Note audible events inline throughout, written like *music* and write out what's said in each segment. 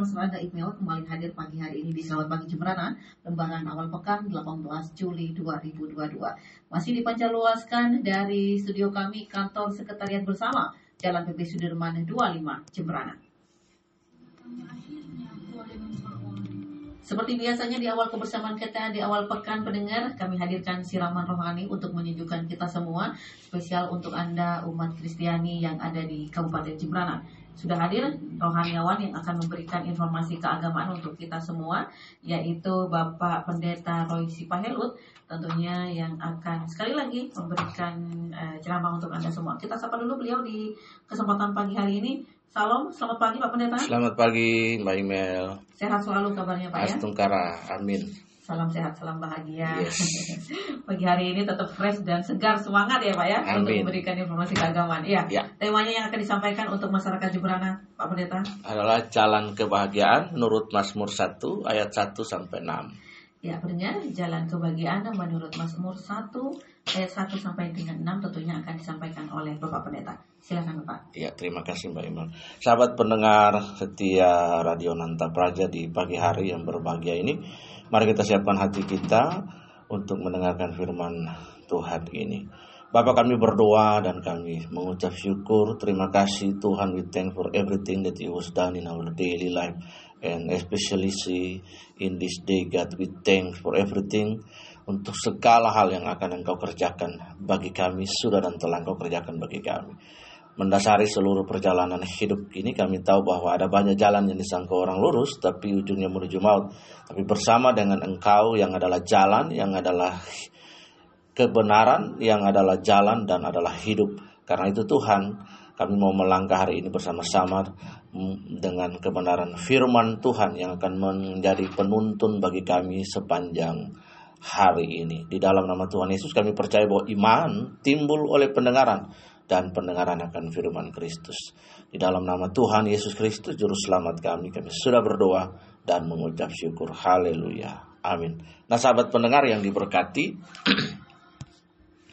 Samuel Serada Iqmel kembali hadir pagi hari ini di Selamat Pagi Jembrana, lembaran awal pekan 18 Juli 2022. Masih dipancarluaskan dari studio kami kantor sekretariat bersama Jalan PP Sudirman 25 Jembrana. Seperti biasanya di awal kebersamaan kita di awal pekan pendengar, kami hadirkan siraman rohani untuk menyejukkan kita semua, spesial untuk Anda umat Kristiani yang ada di Kabupaten Jembrana. Sudah hadir rohaniawan yang akan memberikan informasi keagamaan untuk kita semua, yaitu Bapak Pendeta Roy Sipahelut, tentunya yang akan sekali lagi memberikan uh, ceramah untuk Anda semua. Kita sapa dulu beliau di kesempatan pagi hari ini. Salam, selamat pagi Pak Pendeta. Selamat pagi Mbak Imel. Sehat selalu kabarnya Pak ya. Astungkara, amin. Salam sehat, salam bahagia. Yes. *laughs* Pagi hari ini tetap fresh dan segar semangat ya Pak ya Amin. untuk memberikan informasi keagamaan. Iya. Ya. Temanya yang akan disampaikan untuk masyarakat Jembrana, Pak Pendeta. Adalah jalan kebahagiaan menurut Mazmur 1 ayat 1 sampai 6. Ya, pendengar, jalan kebahagiaan menurut Mazmur 1 ayat 1 sampai dengan 6 tentunya akan disampaikan oleh Bapak Pendeta. Silakan Bapak. Ya, terima kasih Mbak Imel. Sahabat pendengar setia Radio Nanta Praja di pagi hari yang berbahagia ini, mari kita siapkan hati kita untuk mendengarkan firman Tuhan ini. Bapak kami berdoa dan kami mengucap syukur. Terima kasih Tuhan, we thank for everything that you was done in our daily life. And especially see in this day, God, we thank for everything untuk segala hal yang akan engkau kerjakan bagi kami, sudah dan telah engkau kerjakan bagi kami. Mendasari seluruh perjalanan hidup ini kami tahu bahwa ada banyak jalan yang disangka orang lurus tapi ujungnya menuju maut. Tapi bersama dengan engkau yang adalah jalan, yang adalah kebenaran, yang adalah jalan dan adalah hidup. Karena itu Tuhan, kami mau melangkah hari ini bersama-sama dengan kebenaran firman Tuhan yang akan menjadi penuntun bagi kami sepanjang hari ini. Di dalam nama Tuhan Yesus kami percaya bahwa iman timbul oleh pendengaran dan pendengaran akan firman Kristus. Di dalam nama Tuhan Yesus Kristus juru selamat kami kami sudah berdoa dan mengucap syukur. Haleluya. Amin. Nah, sahabat pendengar yang diberkati,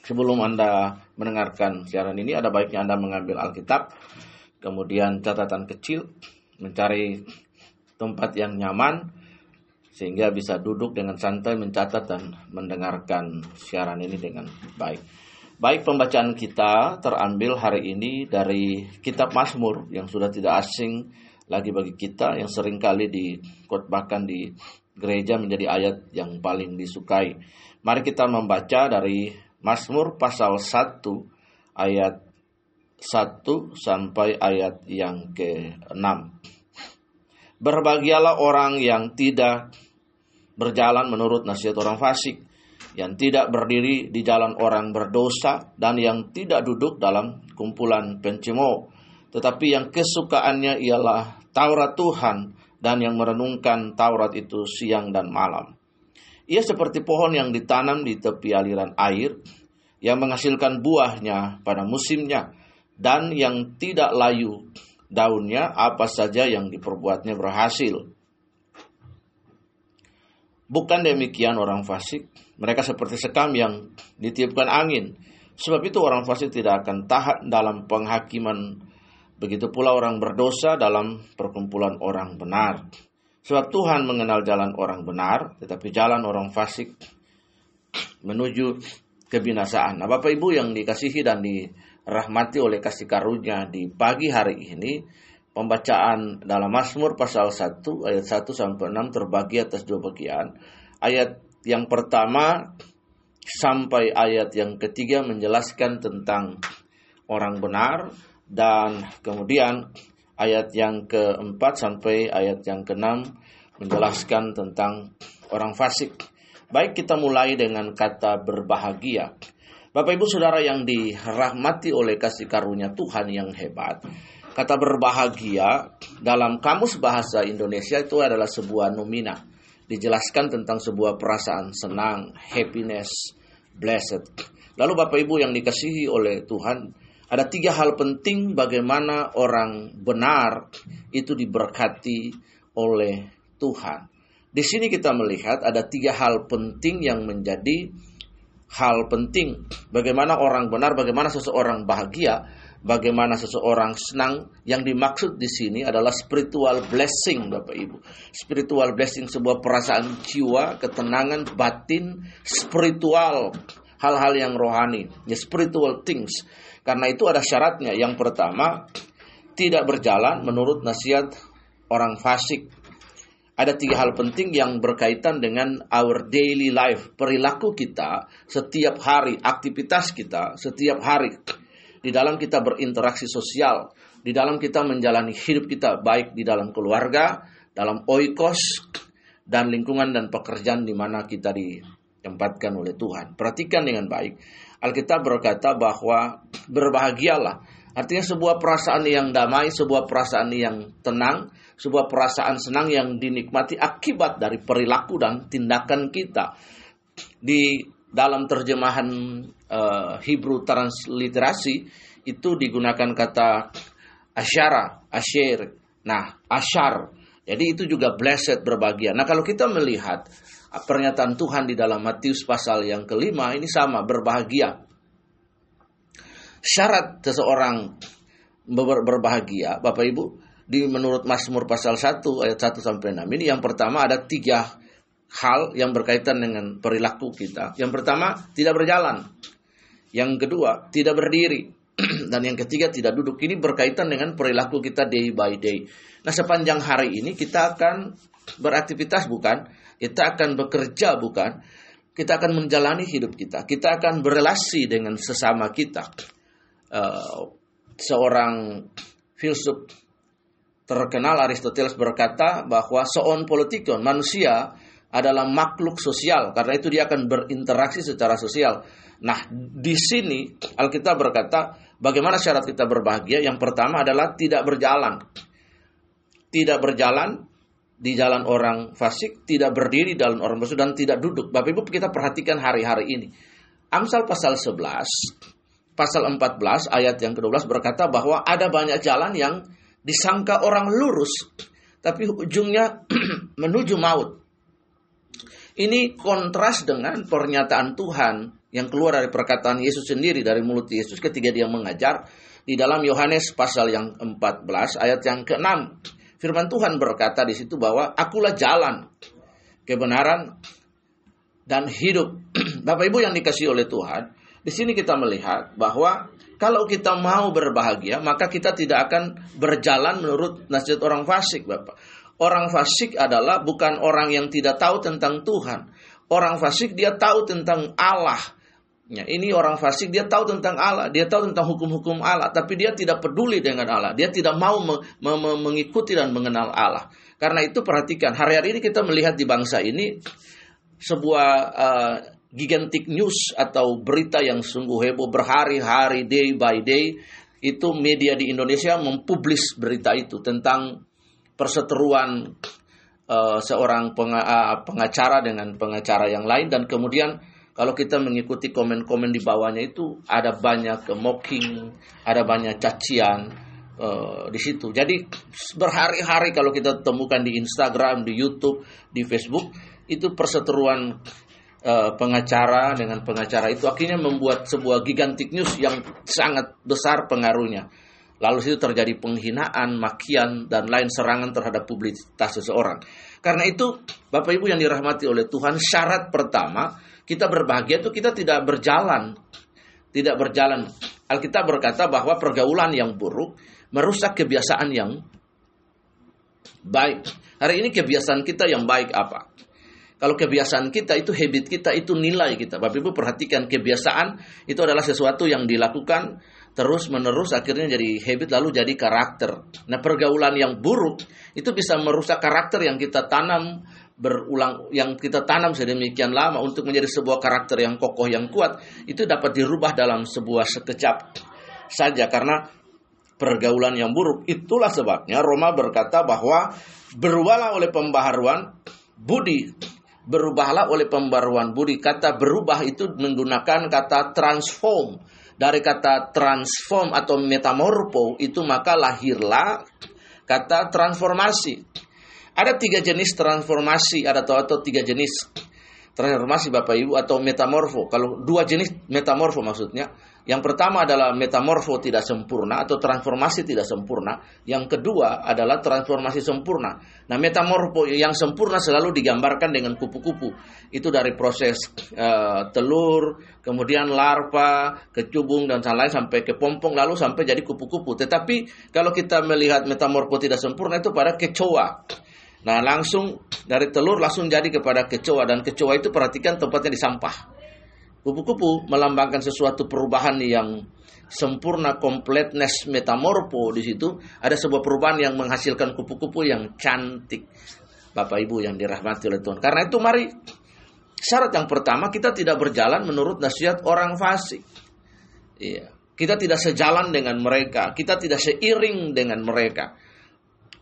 sebelum Anda mendengarkan siaran ini ada baiknya Anda mengambil Alkitab, kemudian catatan kecil, mencari tempat yang nyaman sehingga bisa duduk dengan santai mencatat dan mendengarkan siaran ini dengan baik. Baik pembacaan kita terambil hari ini dari kitab Mazmur yang sudah tidak asing lagi bagi kita yang sering kali dikotbahkan di gereja menjadi ayat yang paling disukai. Mari kita membaca dari Mazmur pasal 1 ayat 1 sampai ayat yang ke-6. Berbahagialah orang yang tidak berjalan menurut nasihat orang fasik, yang tidak berdiri di jalan orang berdosa, dan yang tidak duduk dalam kumpulan pencemo, tetapi yang kesukaannya ialah Taurat Tuhan dan yang merenungkan Taurat itu siang dan malam. Ia seperti pohon yang ditanam di tepi aliran air, yang menghasilkan buahnya pada musimnya, dan yang tidak layu daunnya apa saja yang diperbuatnya berhasil. Bukan demikian orang fasik, mereka seperti sekam yang ditiupkan angin. Sebab itu orang fasik tidak akan tahan dalam penghakiman. Begitu pula orang berdosa dalam perkumpulan orang benar. Sebab Tuhan mengenal jalan orang benar, tetapi jalan orang fasik menuju kebinasaan. Nah, Bapak Ibu yang dikasihi dan dirahmati oleh kasih karunia di pagi hari ini, pembacaan dalam Mazmur pasal 1 ayat 1 sampai 6 terbagi atas dua bagian. Ayat yang pertama sampai ayat yang ketiga menjelaskan tentang orang benar dan kemudian ayat yang keempat sampai ayat yang keenam menjelaskan tentang orang fasik. Baik kita mulai dengan kata berbahagia. Bapak Ibu Saudara yang dirahmati oleh kasih karunia Tuhan yang hebat. Kata berbahagia dalam kamus bahasa Indonesia itu adalah sebuah nomina. Dijelaskan tentang sebuah perasaan senang, happiness, blessed. Lalu Bapak Ibu yang dikasihi oleh Tuhan, ada tiga hal penting bagaimana orang benar itu diberkati oleh Tuhan. Di sini kita melihat ada tiga hal penting yang menjadi hal penting bagaimana orang benar, bagaimana seseorang bahagia bagaimana seseorang senang yang dimaksud di sini adalah spiritual blessing Bapak Ibu. Spiritual blessing sebuah perasaan jiwa, ketenangan batin, spiritual, hal-hal yang rohani, ya spiritual things. Karena itu ada syaratnya. Yang pertama, tidak berjalan menurut nasihat orang fasik. Ada tiga hal penting yang berkaitan dengan our daily life, perilaku kita setiap hari, aktivitas kita setiap hari di dalam kita berinteraksi sosial, di dalam kita menjalani hidup kita baik di dalam keluarga, dalam oikos, dan lingkungan dan pekerjaan di mana kita ditempatkan oleh Tuhan. Perhatikan dengan baik. Alkitab berkata bahwa berbahagialah. Artinya sebuah perasaan yang damai, sebuah perasaan yang tenang, sebuah perasaan senang yang dinikmati akibat dari perilaku dan tindakan kita. Di dalam terjemahan uh, Hebrew transliterasi itu digunakan kata asyara, asyir. Nah, asyar. Jadi itu juga blessed berbahagia. Nah, kalau kita melihat pernyataan Tuhan di dalam Matius pasal yang kelima ini sama berbahagia. Syarat seseorang ber berbahagia, Bapak Ibu, di menurut Mazmur pasal 1 ayat 1 sampai 6 ini yang pertama ada tiga hal yang berkaitan dengan perilaku kita. Yang pertama, tidak berjalan. Yang kedua, tidak berdiri. *clears throat* Dan yang ketiga, tidak duduk. Ini berkaitan dengan perilaku kita day by day. Nah, sepanjang hari ini kita akan beraktivitas bukan? Kita akan bekerja bukan? Kita akan menjalani hidup kita. Kita akan berelasi dengan sesama kita. Uh, seorang filsuf terkenal Aristoteles berkata bahwa seon politikon manusia adalah makhluk sosial karena itu dia akan berinteraksi secara sosial. Nah, di sini Alkitab berkata bagaimana syarat kita berbahagia? Yang pertama adalah tidak berjalan. Tidak berjalan di jalan orang fasik, tidak berdiri dalam orang fasik dan tidak duduk. Bapak Ibu kita perhatikan hari-hari ini. Amsal pasal 11 pasal 14 ayat yang ke-12 berkata bahwa ada banyak jalan yang disangka orang lurus tapi ujungnya *clears throat* menuju maut. Ini kontras dengan pernyataan Tuhan yang keluar dari perkataan Yesus sendiri dari mulut Yesus ketika dia mengajar di dalam Yohanes pasal yang 14 ayat yang ke-6. Firman Tuhan berkata di situ bahwa akulah jalan, kebenaran dan hidup. *clears throat* Bapak Ibu yang dikasih oleh Tuhan, di sini kita melihat bahwa kalau kita mau berbahagia, maka kita tidak akan berjalan menurut nasihat orang fasik, Bapak. Orang fasik adalah bukan orang yang tidak tahu tentang Tuhan. Orang fasik dia tahu tentang Allah. Ya, ini orang fasik dia tahu tentang Allah, dia tahu tentang hukum-hukum Allah, tapi dia tidak peduli dengan Allah. Dia tidak mau me me me mengikuti dan mengenal Allah. Karena itu perhatikan, hari-hari ini kita melihat di bangsa ini sebuah uh, gigantic news atau berita yang sungguh heboh berhari-hari day by day itu media di Indonesia mempublis berita itu tentang perseteruan uh, seorang penga uh, pengacara dengan pengacara yang lain dan kemudian kalau kita mengikuti komen-komen di bawahnya itu ada banyak mocking, ada banyak cacian uh, di situ. Jadi berhari-hari kalau kita temukan di Instagram, di YouTube, di Facebook itu perseteruan uh, pengacara dengan pengacara itu akhirnya membuat sebuah gigantic news yang sangat besar pengaruhnya. Lalu situ terjadi penghinaan, makian, dan lain serangan terhadap publisitas seseorang. Karena itu, Bapak Ibu yang dirahmati oleh Tuhan, syarat pertama, kita berbahagia itu kita tidak berjalan. Tidak berjalan. Alkitab berkata bahwa pergaulan yang buruk merusak kebiasaan yang baik. Hari ini kebiasaan kita yang baik apa? Kalau kebiasaan kita itu habit kita itu nilai kita. Bapak Ibu perhatikan kebiasaan itu adalah sesuatu yang dilakukan terus menerus akhirnya jadi habit lalu jadi karakter. Nah, pergaulan yang buruk itu bisa merusak karakter yang kita tanam berulang yang kita tanam sedemikian lama untuk menjadi sebuah karakter yang kokoh yang kuat itu dapat dirubah dalam sebuah sekejap saja karena pergaulan yang buruk. Itulah sebabnya Roma berkata bahwa berubahlah oleh pembaharuan budi berubahlah oleh pembaruan budi. Kata berubah itu menggunakan kata transform dari kata transform atau metamorfo itu maka lahirlah kata transformasi. Ada tiga jenis transformasi, ada atau, atau tiga jenis transformasi Bapak Ibu atau metamorfo. Kalau dua jenis metamorfo maksudnya, Yang pertama adalah metamorfo tidak sempurna atau transformasi tidak sempurna. Yang kedua adalah transformasi sempurna. Nah, metamorfo yang sempurna selalu digambarkan dengan kupu-kupu. Itu dari proses uh, telur, kemudian larva, kecubung dan lain sampai ke pompong lalu sampai jadi kupu-kupu. Tetapi kalau kita melihat metamorfo tidak sempurna itu pada kecoa. Nah, langsung dari telur langsung jadi kepada kecoa dan kecoa itu perhatikan tempatnya di sampah. Kupu-kupu melambangkan sesuatu perubahan yang sempurna, completeness, metamorfo di situ. Ada sebuah perubahan yang menghasilkan kupu-kupu yang cantik. Bapak Ibu yang dirahmati oleh Tuhan. Karena itu mari syarat yang pertama kita tidak berjalan menurut nasihat orang fasik. Iya. Kita tidak sejalan dengan mereka, kita tidak seiring dengan mereka.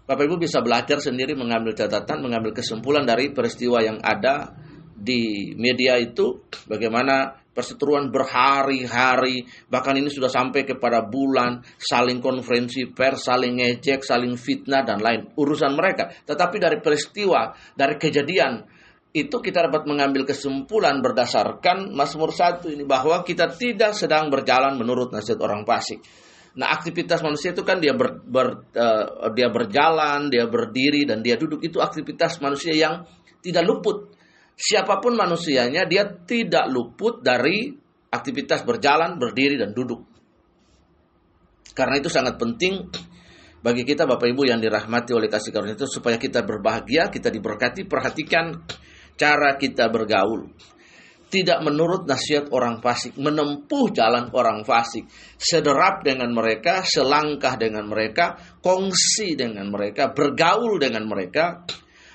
Bapak Ibu bisa belajar sendiri mengambil catatan, mengambil kesimpulan dari peristiwa yang ada di media itu bagaimana perseteruan berhari-hari bahkan ini sudah sampai kepada bulan saling konferensi pers saling ngejek saling fitnah dan lain urusan mereka tetapi dari peristiwa dari kejadian itu kita dapat mengambil kesimpulan berdasarkan Mazmur 1 ini bahwa kita tidak sedang berjalan menurut nasihat orang fasik. Nah, aktivitas manusia itu kan dia ber, ber, uh, dia berjalan, dia berdiri dan dia duduk itu aktivitas manusia yang tidak luput siapa pun manusianya dia tidak luput dari aktivitas berjalan, berdiri dan duduk. Karena itu sangat penting bagi kita Bapak Ibu yang dirahmati oleh kasih karunia itu supaya kita berbahagia, kita diberkati, perhatikan cara kita bergaul. Tidak menurut nasihat orang fasik, menempuh jalan orang fasik, sederap dengan mereka, selangkah dengan mereka, kongsi dengan mereka, bergaul dengan mereka,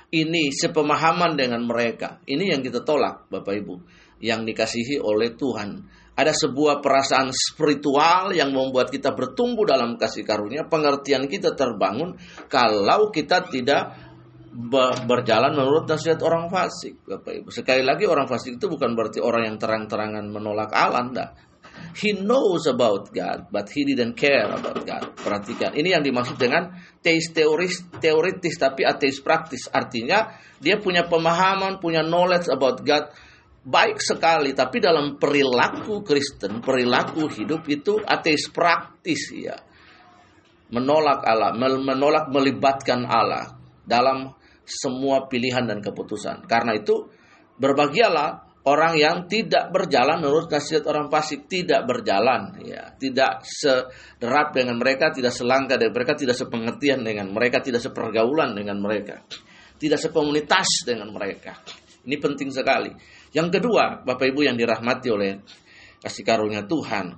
ini sepemahaman dengan mereka. Ini yang kita tolak, Bapak Ibu, yang dikasihi oleh Tuhan. Ada sebuah perasaan spiritual yang membuat kita bertumbuh dalam kasih karunia, pengertian kita terbangun kalau kita tidak berjalan menurut nasihat orang fasik, Bapak Ibu. Sekali lagi orang fasik itu bukan berarti orang yang terang-terangan menolak Allah, enggak. He knows about God, but he didn't care about God. Perhatikan, ini yang dimaksud dengan teis teoris, teoritis tapi ateis praktis. Artinya dia punya pemahaman, punya knowledge about God baik sekali, tapi dalam perilaku Kristen, perilaku hidup itu ateis praktis ya. Menolak Allah, menolak melibatkan Allah dalam semua pilihan dan keputusan. Karena itu berbahagialah orang yang tidak berjalan menurut nasihat orang fasik. Tidak berjalan ya. Tidak sederap dengan mereka tidak selangkah dengan mereka tidak sepengertian dengan mereka tidak sepergaulan dengan mereka tidak sekomunitas dengan mereka. Ini penting sekali. Yang kedua Bapak Ibu yang dirahmati oleh kasih karunia Tuhan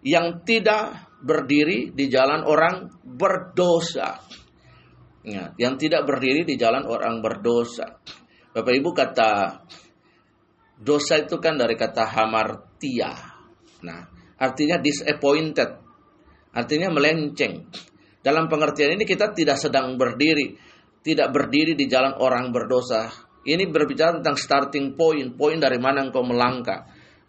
yang tidak berdiri di jalan orang berdosa ya, yang tidak berdiri di jalan orang berdosa Bapak Ibu kata Dosa itu kan dari kata hamartia. Nah, artinya disappointed. Artinya melenceng. Dalam pengertian ini kita tidak sedang berdiri, tidak berdiri di jalan orang berdosa. Ini berbicara tentang starting point, poin dari mana engkau melangkah.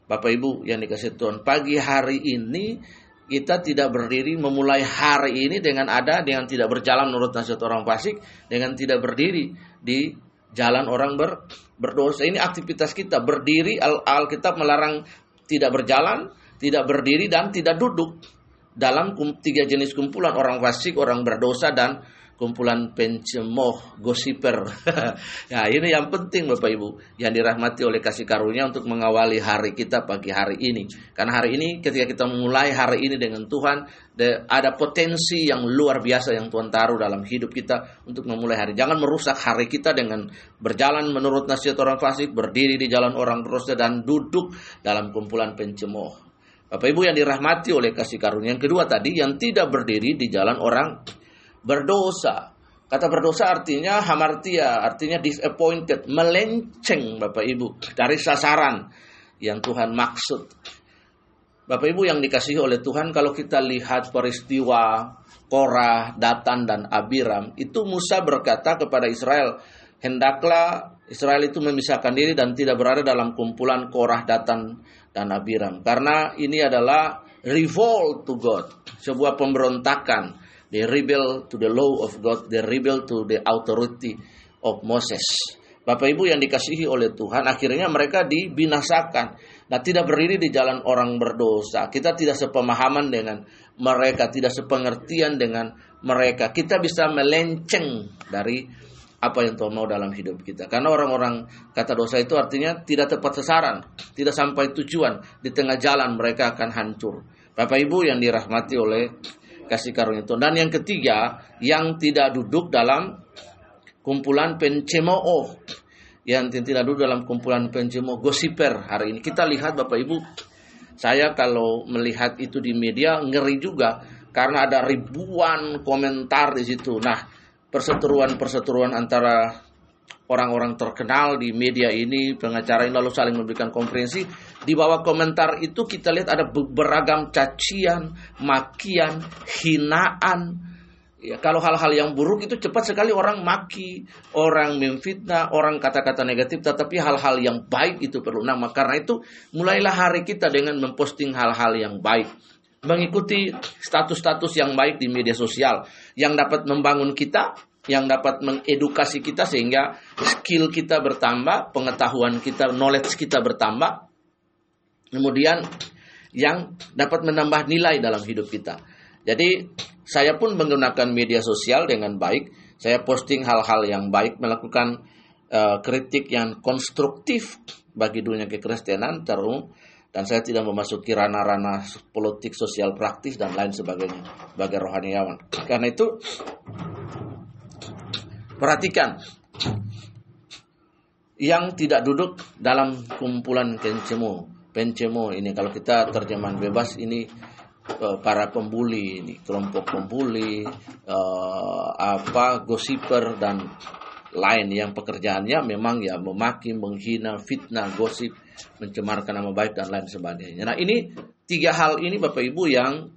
Bapak Ibu yang dikasih Tuhan, pagi hari ini kita tidak berdiri memulai hari ini dengan ada dengan tidak berjalan menurut nasihat orang fasik, dengan tidak berdiri di jalan orang ber, berdosa. Ini aktivitas kita berdiri Al Alkitab melarang tidak berjalan, tidak berdiri dan tidak duduk dalam tiga jenis kumpulan orang fasik, orang berdosa dan kumpulan pencemoh, gosiper. nah, *laughs* ini yang penting Bapak Ibu, yang dirahmati oleh kasih karunia untuk mengawali hari kita pagi hari ini. Karena hari ini ketika kita mulai hari ini dengan Tuhan, ada potensi yang luar biasa yang Tuhan taruh dalam hidup kita untuk memulai hari. Jangan merusak hari kita dengan berjalan menurut nasihat orang fasik, berdiri di jalan orang berdosa dan duduk dalam kumpulan pencemoh. Bapak Ibu yang dirahmati oleh kasih karunia yang kedua tadi yang tidak berdiri di jalan orang berdosa. Kata berdosa artinya hamartia, artinya disappointed, melenceng Bapak Ibu dari sasaran yang Tuhan maksud. Bapak Ibu yang dikasihi oleh Tuhan, kalau kita lihat peristiwa Korah, Datan, dan Abiram, itu Musa berkata kepada Israel, hendaklah Israel itu memisahkan diri dan tidak berada dalam kumpulan Korah, Datan, dan Abiram. Karena ini adalah revolt to God, sebuah pemberontakan They rebel to the law of God. They rebel to the authority of Moses. Bapak Ibu yang dikasihi oleh Tuhan, akhirnya mereka dibinasakan. Nah, tidak berdiri di jalan orang berdosa. Kita tidak sepemahaman dengan mereka, tidak sepengertian dengan mereka. Kita bisa melenceng dari apa yang Tuhan mau dalam hidup kita. Karena orang-orang kata dosa itu artinya tidak tepat sasaran, tidak sampai tujuan. Di tengah jalan mereka akan hancur. Bapak Ibu yang dirahmati oleh kasih karunia Tuhan. Dan yang ketiga, yang tidak duduk dalam kumpulan pencemooh yang tidak duduk dalam kumpulan pencemooh gosiper hari ini. Kita lihat Bapak Ibu, saya kalau melihat itu di media ngeri juga karena ada ribuan komentar di situ. Nah, perseteruan-perseteruan antara orang-orang terkenal di media ini, pengacara ini lalu saling memberikan konferensi. Di bawah komentar itu kita lihat ada beragam cacian, makian, hinaan, Ya, kalau hal-hal yang buruk itu cepat sekali orang maki, orang memfitnah, orang kata-kata negatif, tetapi hal-hal yang baik itu perlu. Nah, karena itu mulailah hari kita dengan memposting hal-hal yang baik. Mengikuti status-status yang baik di media sosial yang dapat membangun kita, yang dapat mengedukasi kita sehingga skill kita bertambah, pengetahuan kita, knowledge kita bertambah. Kemudian yang dapat menambah nilai dalam hidup kita. Jadi saya pun menggunakan media sosial dengan baik. Saya posting hal-hal yang baik, melakukan uh, kritik yang konstruktif bagi dunia kekristenan terus dan saya tidak memasuki ranah-ranah politik sosial praktis dan lain sebagainya sebagai rohaniawan. Karena itu perhatikan yang tidak duduk dalam kumpulan pencemo. Pencemo ini kalau kita terjemahan bebas ini Eh, para pembuli ini kelompok pembuli uh, apa gosiper dan lain yang pekerjaannya memang ya memaki, menghina, fitnah, gosip, mencemarkan nama baik dan lain sebagainya. Nah ini tiga hal ini Bapak Ibu yang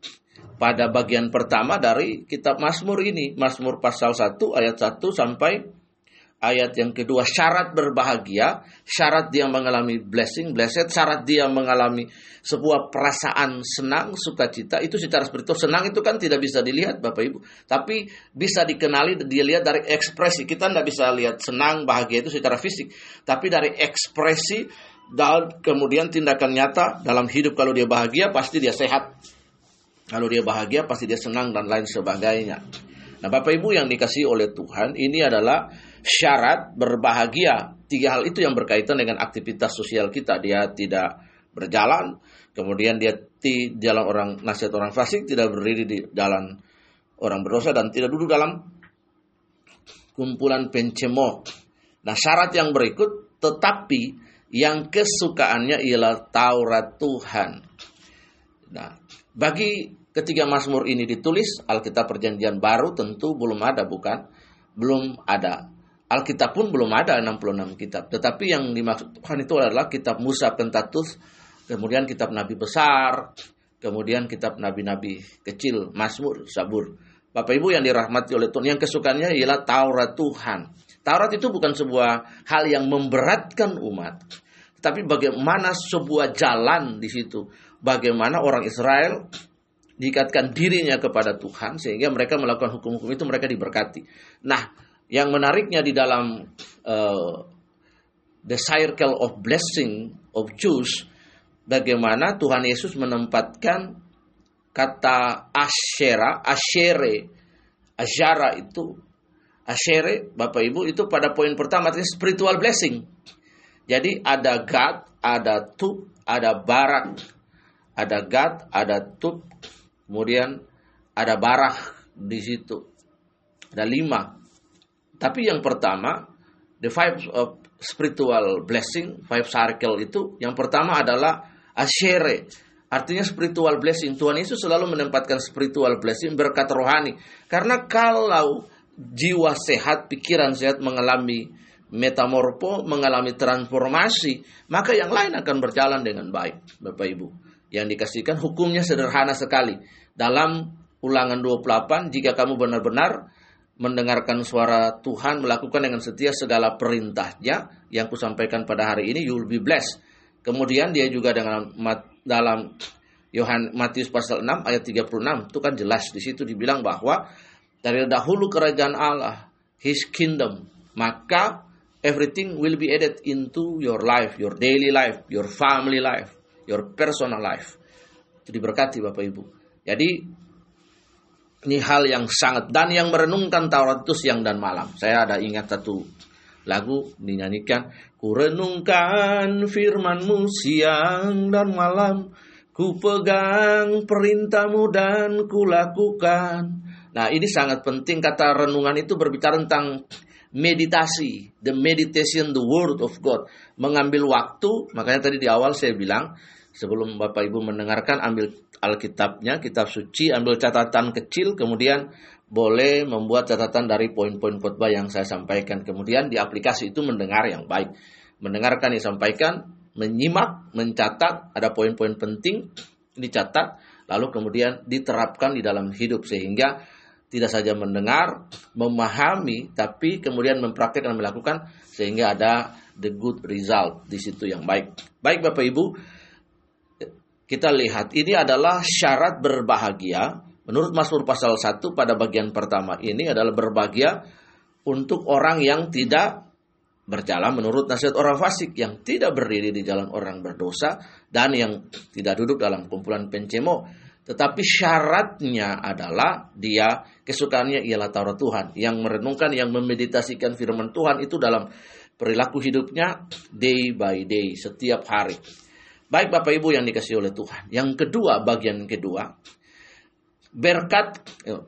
pada bagian pertama dari kitab Mazmur ini, Mazmur pasal 1 ayat 1 sampai ayat yang kedua syarat berbahagia, syarat dia mengalami blessing, blessed, syarat dia mengalami sebuah perasaan senang, sukacita itu secara spiritual senang itu kan tidak bisa dilihat Bapak Ibu, tapi bisa dikenali dilihat dari ekspresi. Kita tidak bisa lihat senang, bahagia itu secara fisik, tapi dari ekspresi dan kemudian tindakan nyata dalam hidup kalau dia bahagia pasti dia sehat. Kalau dia bahagia pasti dia senang dan lain sebagainya. Nah, Bapak Ibu yang dikasih oleh Tuhan, ini adalah syarat berbahagia. Tiga hal itu yang berkaitan dengan aktivitas sosial kita. Dia tidak berjalan, kemudian dia di jalan orang nasihat orang fasik, tidak berdiri di jalan orang berdosa dan tidak duduk dalam kumpulan pencemooh. Nah, syarat yang berikut tetapi yang kesukaannya ialah Taurat Tuhan. Nah, bagi Ketika Mazmur ini ditulis, Alkitab Perjanjian Baru tentu belum ada, bukan? Belum ada. Alkitab pun belum ada 66 kitab. Tetapi yang dimaksud Tuhan itu adalah kitab Musa Pentatus, kemudian kitab Nabi besar, kemudian kitab Nabi-Nabi kecil, Mazmur, Sabur. Bapak Ibu yang dirahmati oleh Tuhan, yang kesukaannya ialah Taurat Tuhan. Taurat itu bukan sebuah hal yang memberatkan umat, tapi bagaimana sebuah jalan di situ. Bagaimana orang Israel diikatkan dirinya kepada Tuhan sehingga mereka melakukan hukum-hukum itu mereka diberkati. Nah, yang menariknya di dalam uh, the circle of blessing of Jews bagaimana Tuhan Yesus menempatkan kata asyera, asyere, asyara itu asyere Bapak Ibu itu pada poin pertama artinya spiritual blessing. Jadi ada God, ada Tub, ada Barak, ada God, ada Tub, Kemudian ada barah di situ. Ada lima. Tapi yang pertama, the five of spiritual blessing, five circle itu, yang pertama adalah asyere. Artinya spiritual blessing. Tuhan Yesus selalu menempatkan spiritual blessing berkat rohani. Karena kalau jiwa sehat, pikiran sehat mengalami metamorfo, mengalami transformasi, maka yang lain akan berjalan dengan baik, Bapak Ibu. Yang dikasihkan hukumnya sederhana sekali dalam ulangan 28 jika kamu benar-benar mendengarkan suara Tuhan melakukan dengan setia segala perintahnya yang kusampaikan pada hari ini you will be blessed. Kemudian dia juga dengan dalam Yohan Matius pasal 6 ayat 36 itu kan jelas di situ dibilang bahwa dari dahulu kerajaan Allah his kingdom maka everything will be added into your life, your daily life, your family life, your personal life. Itu diberkati Bapak Ibu. Jadi ini hal yang sangat dan yang merenungkan Taurat itu siang dan malam. Saya ada ingat satu lagu dinyanyikan ku renungkan firmanmu siang dan malam ku pegang perintahmu dan ku lakukan nah ini sangat penting kata renungan itu berbicara tentang meditasi the meditation the word of God mengambil waktu makanya tadi di awal saya bilang sebelum Bapak Ibu mendengarkan ambil Alkitabnya, kitab suci, ambil catatan kecil, kemudian boleh membuat catatan dari poin-poin khotbah yang saya sampaikan. Kemudian di aplikasi itu mendengar yang baik. Mendengarkan yang disampaikan, menyimak, mencatat, ada poin-poin penting, dicatat, lalu kemudian diterapkan di dalam hidup sehingga tidak saja mendengar, memahami, tapi kemudian mempraktikkan dan melakukan sehingga ada the good result di situ yang baik. Baik Bapak Ibu, kita lihat ini adalah syarat berbahagia. Menurut Mazmur pasal 1 pada bagian pertama ini adalah berbahagia untuk orang yang tidak berjalan menurut nasihat orang fasik yang tidak berdiri di jalan orang berdosa dan yang tidak duduk dalam kumpulan pencemo. Tetapi syaratnya adalah dia kesukaannya ialah Taurat Tuhan. Yang merenungkan yang memeditasikan firman Tuhan itu dalam perilaku hidupnya day by day setiap hari Baik Bapak Ibu yang dikasih oleh Tuhan. Yang kedua, bagian kedua, berkat eh,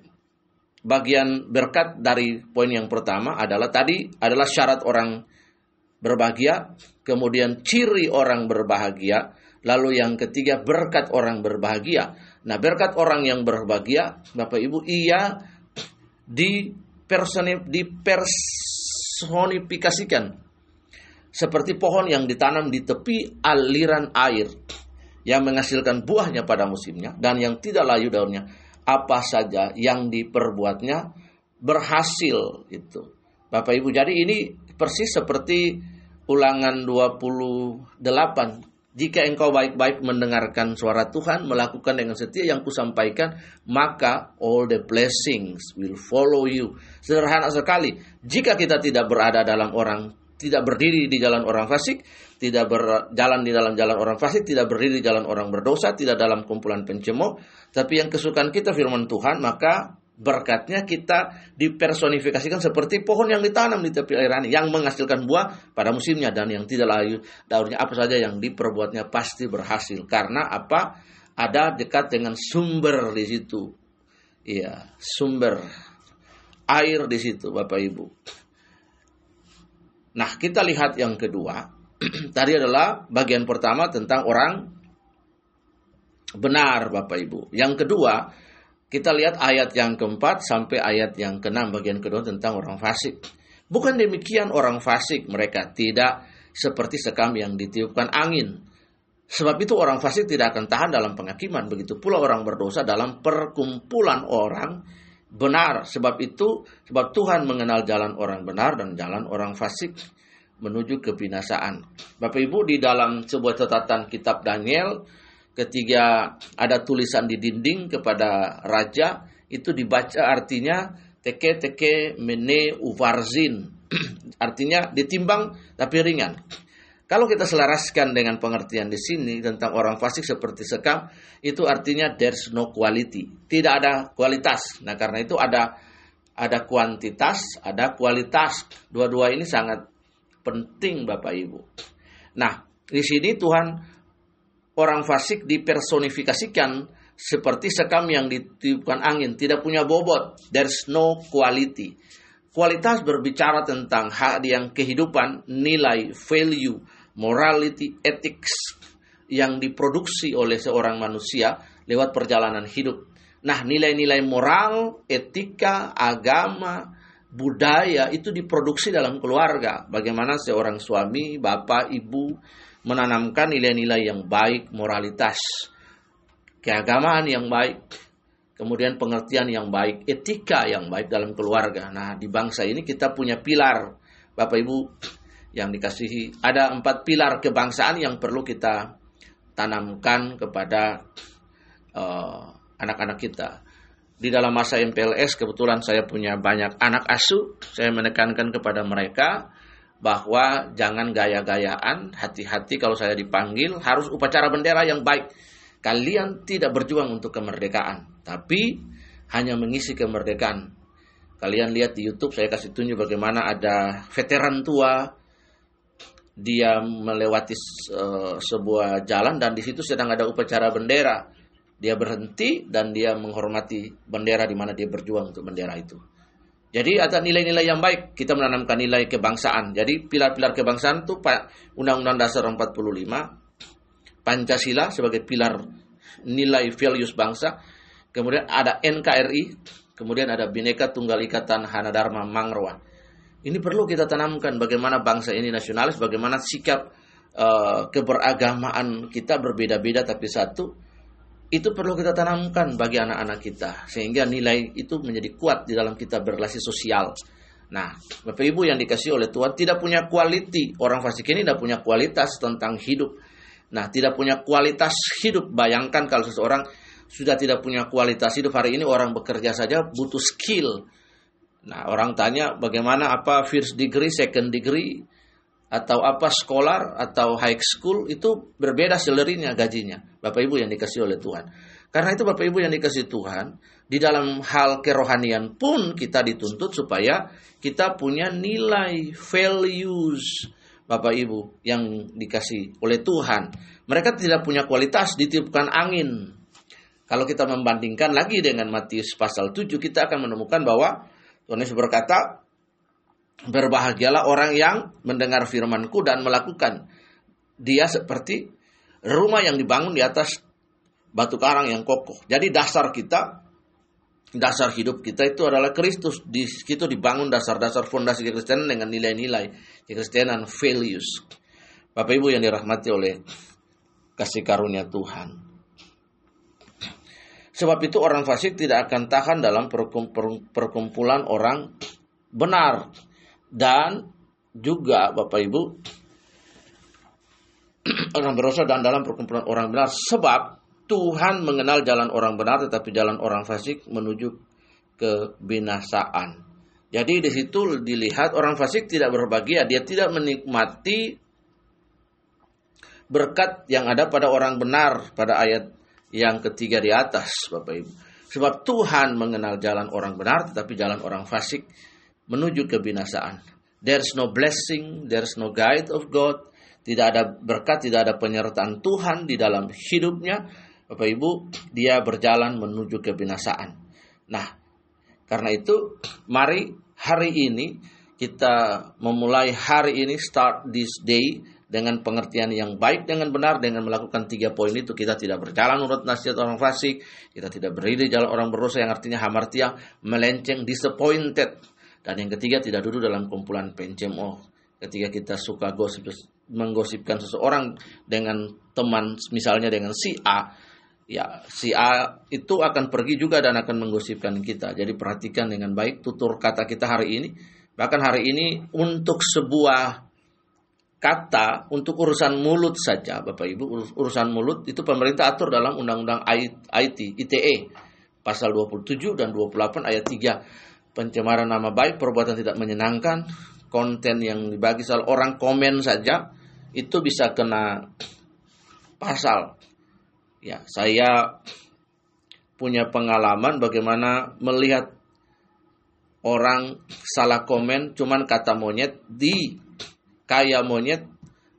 bagian berkat dari poin yang pertama adalah tadi adalah syarat orang berbahagia, kemudian ciri orang berbahagia, lalu yang ketiga berkat orang berbahagia. Nah, berkat orang yang berbahagia, Bapak Ibu, ia di dipersonifikasikan seperti pohon yang ditanam di tepi aliran air yang menghasilkan buahnya pada musimnya dan yang tidak layu daunnya apa saja yang diperbuatnya berhasil itu Bapak Ibu jadi ini persis seperti ulangan 28 jika engkau baik-baik mendengarkan suara Tuhan, melakukan dengan setia yang kusampaikan, maka all the blessings will follow you. Sederhana sekali. Jika kita tidak berada dalam orang tidak berdiri di jalan orang fasik, tidak berjalan di dalam jalan orang fasik, tidak berdiri di jalan orang berdosa, tidak dalam kumpulan pencemooh, tapi yang kesukaan kita firman Tuhan, maka berkatnya kita dipersonifikasikan seperti pohon yang ditanam di tepi airan yang menghasilkan buah pada musimnya dan yang tidak layu daunnya apa saja yang diperbuatnya pasti berhasil. Karena apa? Ada dekat dengan sumber di situ. Iya sumber air di situ Bapak Ibu Nah, kita lihat yang kedua. *clears throat* Tadi adalah bagian pertama tentang orang benar, Bapak Ibu. Yang kedua, kita lihat ayat yang keempat sampai ayat yang keenam bagian kedua tentang orang fasik. Bukan demikian orang fasik mereka tidak seperti sekam yang ditiupkan angin. Sebab itu orang fasik tidak akan tahan dalam penghakiman. Begitu pula orang berdosa dalam perkumpulan orang benar. Sebab itu, sebab Tuhan mengenal jalan orang benar dan jalan orang fasik menuju kebinasaan. Bapak Ibu di dalam sebuah catatan kitab Daniel ketika ada tulisan di dinding kepada raja itu dibaca artinya teke teke mene uvarzin *clears throat* artinya ditimbang tapi ringan kalau kita selaraskan dengan pengertian di sini tentang orang fasik seperti sekam, itu artinya there's no quality, tidak ada kualitas. Nah, karena itu ada ada kuantitas, ada kualitas. Dua-dua ini sangat penting Bapak Ibu. Nah, di sini Tuhan orang fasik dipersonifikasikan seperti sekam yang ditiupkan angin, tidak punya bobot, there's no quality. Kualitas berbicara tentang hak yang kehidupan, nilai, value, morality, ethics yang diproduksi oleh seorang manusia lewat perjalanan hidup. Nah, nilai-nilai moral, etika, agama, budaya itu diproduksi dalam keluarga. Bagaimana seorang suami, bapak, ibu menanamkan nilai-nilai yang baik, moralitas, keagamaan yang baik, kemudian pengertian yang baik, etika yang baik dalam keluarga. Nah, di bangsa ini kita punya pilar. Bapak Ibu yang dikasihi. Ada empat pilar kebangsaan yang perlu kita tanamkan kepada uh, anak-anak kita. Di dalam masa MPLS kebetulan saya punya banyak anak asuh. Saya menekankan kepada mereka bahwa jangan gaya-gayaan, hati-hati kalau saya dipanggil, harus upacara bendera yang baik. Kalian tidak berjuang untuk kemerdekaan, tapi hanya mengisi kemerdekaan. Kalian lihat di YouTube, saya kasih tunjuk bagaimana ada veteran tua, dia melewati uh, sebuah jalan dan di situ sedang ada upacara bendera. Dia berhenti dan dia menghormati bendera di mana dia berjuang untuk bendera itu. Jadi ada nilai-nilai yang baik. Kita menanamkan nilai kebangsaan. Jadi pilar-pilar kebangsaan itu Pak Undang-Undang Dasar 45, Pancasila sebagai pilar nilai values bangsa. Kemudian ada NKRI, kemudian ada Bhinneka Tunggal Ika Tanah Dharma ini perlu kita tanamkan bagaimana bangsa ini nasionalis, bagaimana sikap uh, keberagamaan kita berbeda-beda tapi satu. Itu perlu kita tanamkan bagi anak-anak kita sehingga nilai itu menjadi kuat di dalam kita berrelasi sosial. Nah, Bapak Ibu yang dikasih oleh Tuhan tidak punya quality. Orang fasik ini tidak punya kualitas tentang hidup. Nah, tidak punya kualitas hidup. Bayangkan kalau seseorang sudah tidak punya kualitas hidup hari ini orang bekerja saja butuh skill Nah, orang tanya bagaimana apa first degree, second degree, atau apa sekolah atau high school itu berbeda salary-nya, gajinya. Bapak Ibu yang dikasih oleh Tuhan. Karena itu Bapak Ibu yang dikasih Tuhan, di dalam hal kerohanian pun kita dituntut supaya kita punya nilai values Bapak Ibu yang dikasih oleh Tuhan. Mereka tidak punya kualitas ditiupkan angin. Kalau kita membandingkan lagi dengan Matius pasal 7 kita akan menemukan bahwa Tuhan Yesus berkata, berbahagialah orang yang mendengar firmanku dan melakukan. Dia seperti rumah yang dibangun di atas batu karang yang kokoh. Jadi dasar kita, dasar hidup kita itu adalah Kristus. Di situ dibangun dasar-dasar fondasi kekristenan dengan nilai-nilai kekristenan values. Bapak Ibu yang dirahmati oleh kasih karunia Tuhan. Sebab itu orang fasik tidak akan tahan dalam perkumpulan orang benar. Dan juga Bapak Ibu, *clears throat* orang berdosa dan dalam perkumpulan orang benar. Sebab Tuhan mengenal jalan orang benar tetapi jalan orang fasik menuju kebinasaan. Jadi di situ dilihat orang fasik tidak berbahagia, dia tidak menikmati berkat yang ada pada orang benar pada ayat yang ketiga di atas, Bapak Ibu. Sebab Tuhan mengenal jalan orang benar, tetapi jalan orang fasik menuju kebinasaan. There's no blessing, there's no guide of God, tidak ada berkat, tidak ada penyertaan Tuhan di dalam hidupnya. Bapak Ibu, dia berjalan menuju kebinasaan. Nah, karena itu mari hari ini kita memulai hari ini start this day dengan pengertian yang baik dengan benar dengan melakukan tiga poin itu kita tidak berjalan menurut nasihat orang fasik kita tidak berdiri jalan orang berdosa yang artinya hamartia melenceng disappointed. Dan yang ketiga tidak duduk dalam kumpulan pencemo ketika kita suka gosip menggosipkan seseorang dengan teman misalnya dengan si A ya si A itu akan pergi juga dan akan menggosipkan kita. Jadi perhatikan dengan baik tutur kata kita hari ini. Bahkan hari ini untuk sebuah kata untuk urusan mulut saja, Bapak Ibu, urusan mulut itu pemerintah atur dalam Undang-Undang IT, ITE, pasal 27 dan 28 ayat 3. Pencemaran nama baik, perbuatan tidak menyenangkan, konten yang dibagi soal orang komen saja, itu bisa kena pasal. Ya, saya punya pengalaman bagaimana melihat orang salah komen cuman kata monyet di kaya monyet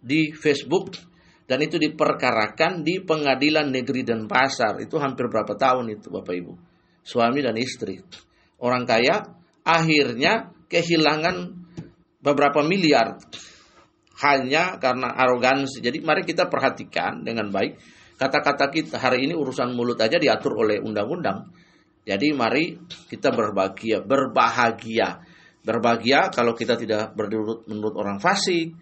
di Facebook dan itu diperkarakan di pengadilan negeri dan pasar. Itu hampir berapa tahun itu Bapak Ibu? Suami dan istri. Orang kaya akhirnya kehilangan beberapa miliar. Hanya karena arogansi. Jadi mari kita perhatikan dengan baik kata-kata kita. Hari ini urusan mulut aja diatur oleh undang-undang. Jadi mari kita berbahagia berbahagia Berbahagia kalau kita tidak berduduk menurut orang fasik,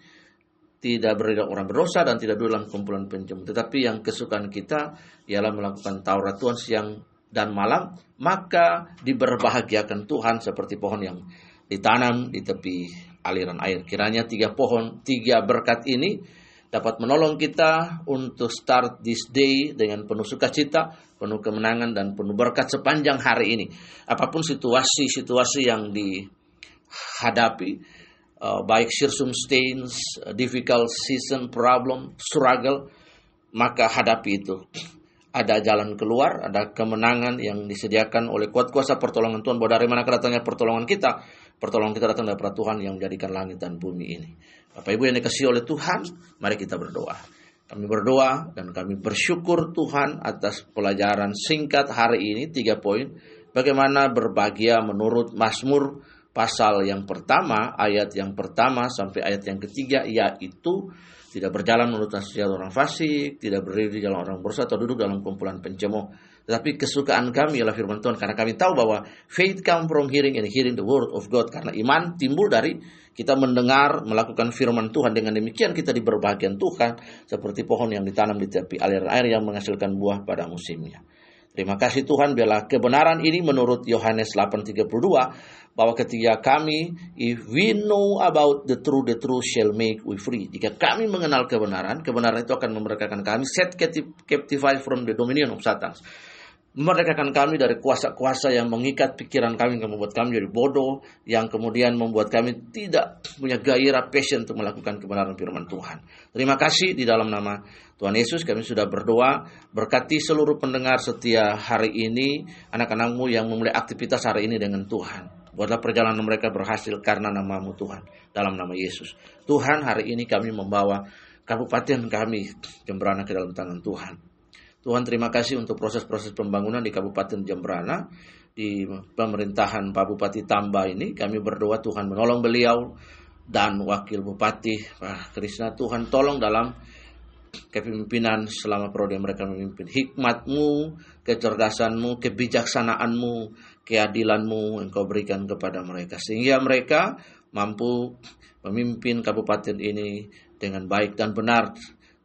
tidak berdiri orang berdosa dan tidak duduk dalam kumpulan pencemu. Tetapi yang kesukaan kita ialah melakukan Taurat Tuhan siang dan malam, maka diberbahagiakan Tuhan seperti pohon yang ditanam di tepi aliran air. Kiranya tiga pohon, tiga berkat ini dapat menolong kita untuk start this day dengan penuh sukacita, penuh kemenangan dan penuh berkat sepanjang hari ini. Apa pun situasi-situasi yang di hadapi uh, baik circumstance, uh, difficult season, problem, struggle, maka hadapi itu. Ada jalan keluar, ada kemenangan yang disediakan oleh kuat kuasa pertolongan Tuhan. Bahwa dari mana datangnya pertolongan kita? Pertolongan kita datang dari Tuhan yang menjadikan langit dan bumi ini. Bapak Ibu yang dikasih oleh Tuhan, mari kita berdoa. Kami berdoa dan kami bersyukur Tuhan atas pelajaran singkat hari ini, tiga poin. Bagaimana berbahagia menurut Mazmur pasal yang pertama, ayat yang pertama sampai ayat yang ketiga, yaitu tidak berjalan menurut nasihat orang fasik, tidak berdiri di jalan orang berusaha atau duduk dalam kumpulan pencemooh. Tetapi kesukaan kami ialah firman Tuhan karena kami tahu bahwa faith come from hearing and hearing the word of God karena iman timbul dari kita mendengar melakukan firman Tuhan dengan demikian kita diberbahagian Tuhan seperti pohon yang ditanam di tepi aliran air yang menghasilkan buah pada musimnya. Terima kasih Tuhan biarlah kebenaran ini menurut Yohanes 8:32 bahwa ketika kami if we know about the truth the truth shall make we free. Jika kami mengenal kebenaran kebenaran itu akan memerdekakan kami set captive from the dominion of Satan memerdekakan kami dari kuasa-kuasa yang mengikat pikiran kami yang membuat kami jadi bodoh yang kemudian membuat kami tidak punya gairah passion untuk melakukan kebenaran firman Tuhan terima kasih di dalam nama Tuhan Yesus kami sudah berdoa berkati seluruh pendengar setia hari ini anak-anakmu yang memulai aktivitas hari ini dengan Tuhan Buatlah perjalanan mereka berhasil karena namamu Tuhan. Dalam nama Yesus. Tuhan hari ini kami membawa kabupaten kami Jembrana ke dalam tangan Tuhan. Tuhan terima kasih untuk proses-proses pembangunan di Kabupaten Jembrana. Di pemerintahan Pak Bupati Tamba ini kami berdoa Tuhan menolong beliau dan Wakil Bupati Pak Krisna Tuhan tolong dalam kepemimpinan selama periode mereka memimpin. Hikmatmu, kecerdasanmu, kebijaksanaanmu, keadilanmu engkau berikan kepada mereka. Sehingga mereka mampu memimpin kabupaten ini dengan baik dan benar.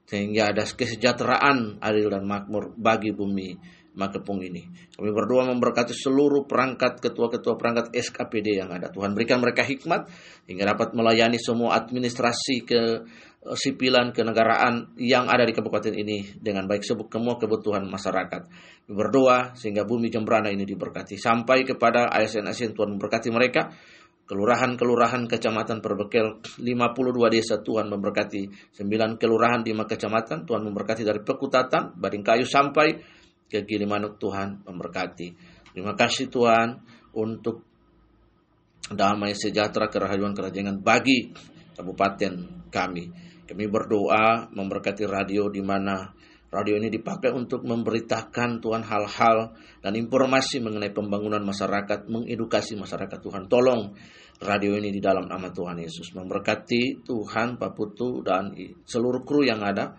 Sehingga ada kesejahteraan adil dan makmur bagi bumi Makepung ini. Kami berdoa memberkati seluruh perangkat ketua-ketua perangkat SKPD yang ada. Tuhan berikan mereka hikmat hingga dapat melayani semua administrasi ke Eh, sipilan kenegaraan yang ada di kabupaten ini dengan baik sebut semua kebutuhan masyarakat. Berdoa sehingga bumi Jembrana ini diberkati sampai kepada ASN-ASN Tuhan memberkati mereka. Kelurahan-kelurahan kecamatan perbekel 52 desa Tuhan memberkati 9 kelurahan di kecamatan Tuhan memberkati dari Pekutatan, Badingkayu sampai ke Gilimanuk Tuhan memberkati. Terima kasih Tuhan untuk damai sejahtera kerahajuan kerajaan bagi kabupaten kami. Kami berdoa memberkati radio di mana radio ini dipakai untuk memberitakan Tuhan hal-hal dan informasi mengenai pembangunan masyarakat, mengedukasi masyarakat Tuhan. Tolong radio ini di dalam nama Tuhan Yesus. Memberkati Tuhan, Pak Putu, dan seluruh kru yang ada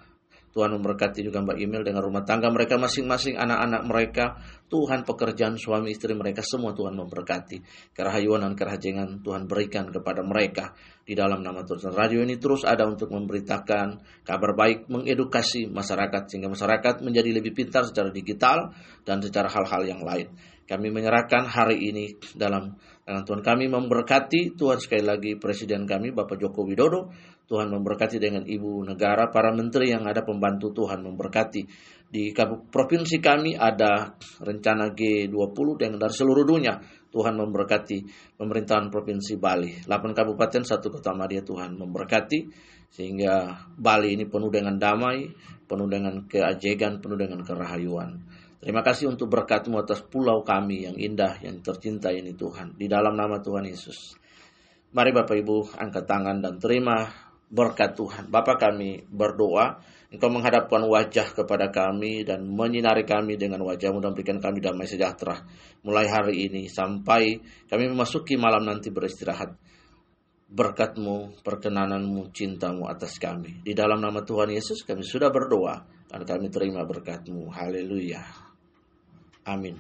Tuhan memberkati juga Mbak Email dengan rumah tangga mereka masing-masing, anak-anak mereka, Tuhan pekerjaan suami istri mereka semua Tuhan memberkati. Kerahayuan dan kerajengan Tuhan berikan kepada mereka di dalam nama Tuhan. Radio ini terus ada untuk memberitakan kabar baik, mengedukasi masyarakat sehingga masyarakat menjadi lebih pintar secara digital dan secara hal-hal yang lain. Kami menyerahkan hari ini dalam tangan Tuhan. Kami memberkati Tuhan sekali lagi Presiden kami Bapak Joko Widodo Tuhan memberkati dengan ibu negara, para menteri yang ada pembantu Tuhan memberkati. Di provinsi kami ada rencana G20 yang dari seluruh dunia. Tuhan memberkati pemerintahan provinsi Bali. 8 kabupaten, satu kota Madia Tuhan memberkati. Sehingga Bali ini penuh dengan damai, penuh dengan keajegan, penuh dengan kerahayuan. Terima kasih untuk berkatmu atas pulau kami yang indah, yang tercinta ini Tuhan. Di dalam nama Tuhan Yesus. Mari Bapak Ibu angkat tangan dan terima berkat Tuhan. Bapa kami berdoa, Engkau menghadapkan wajah kepada kami dan menyinari kami dengan wajahmu dan berikan kami damai sejahtera. Mulai hari ini sampai kami memasuki malam nanti beristirahat. Berkatmu, perkenananmu, cintamu atas kami. Di dalam nama Tuhan Yesus kami sudah berdoa dan kami terima berkatmu. Haleluya. Amin.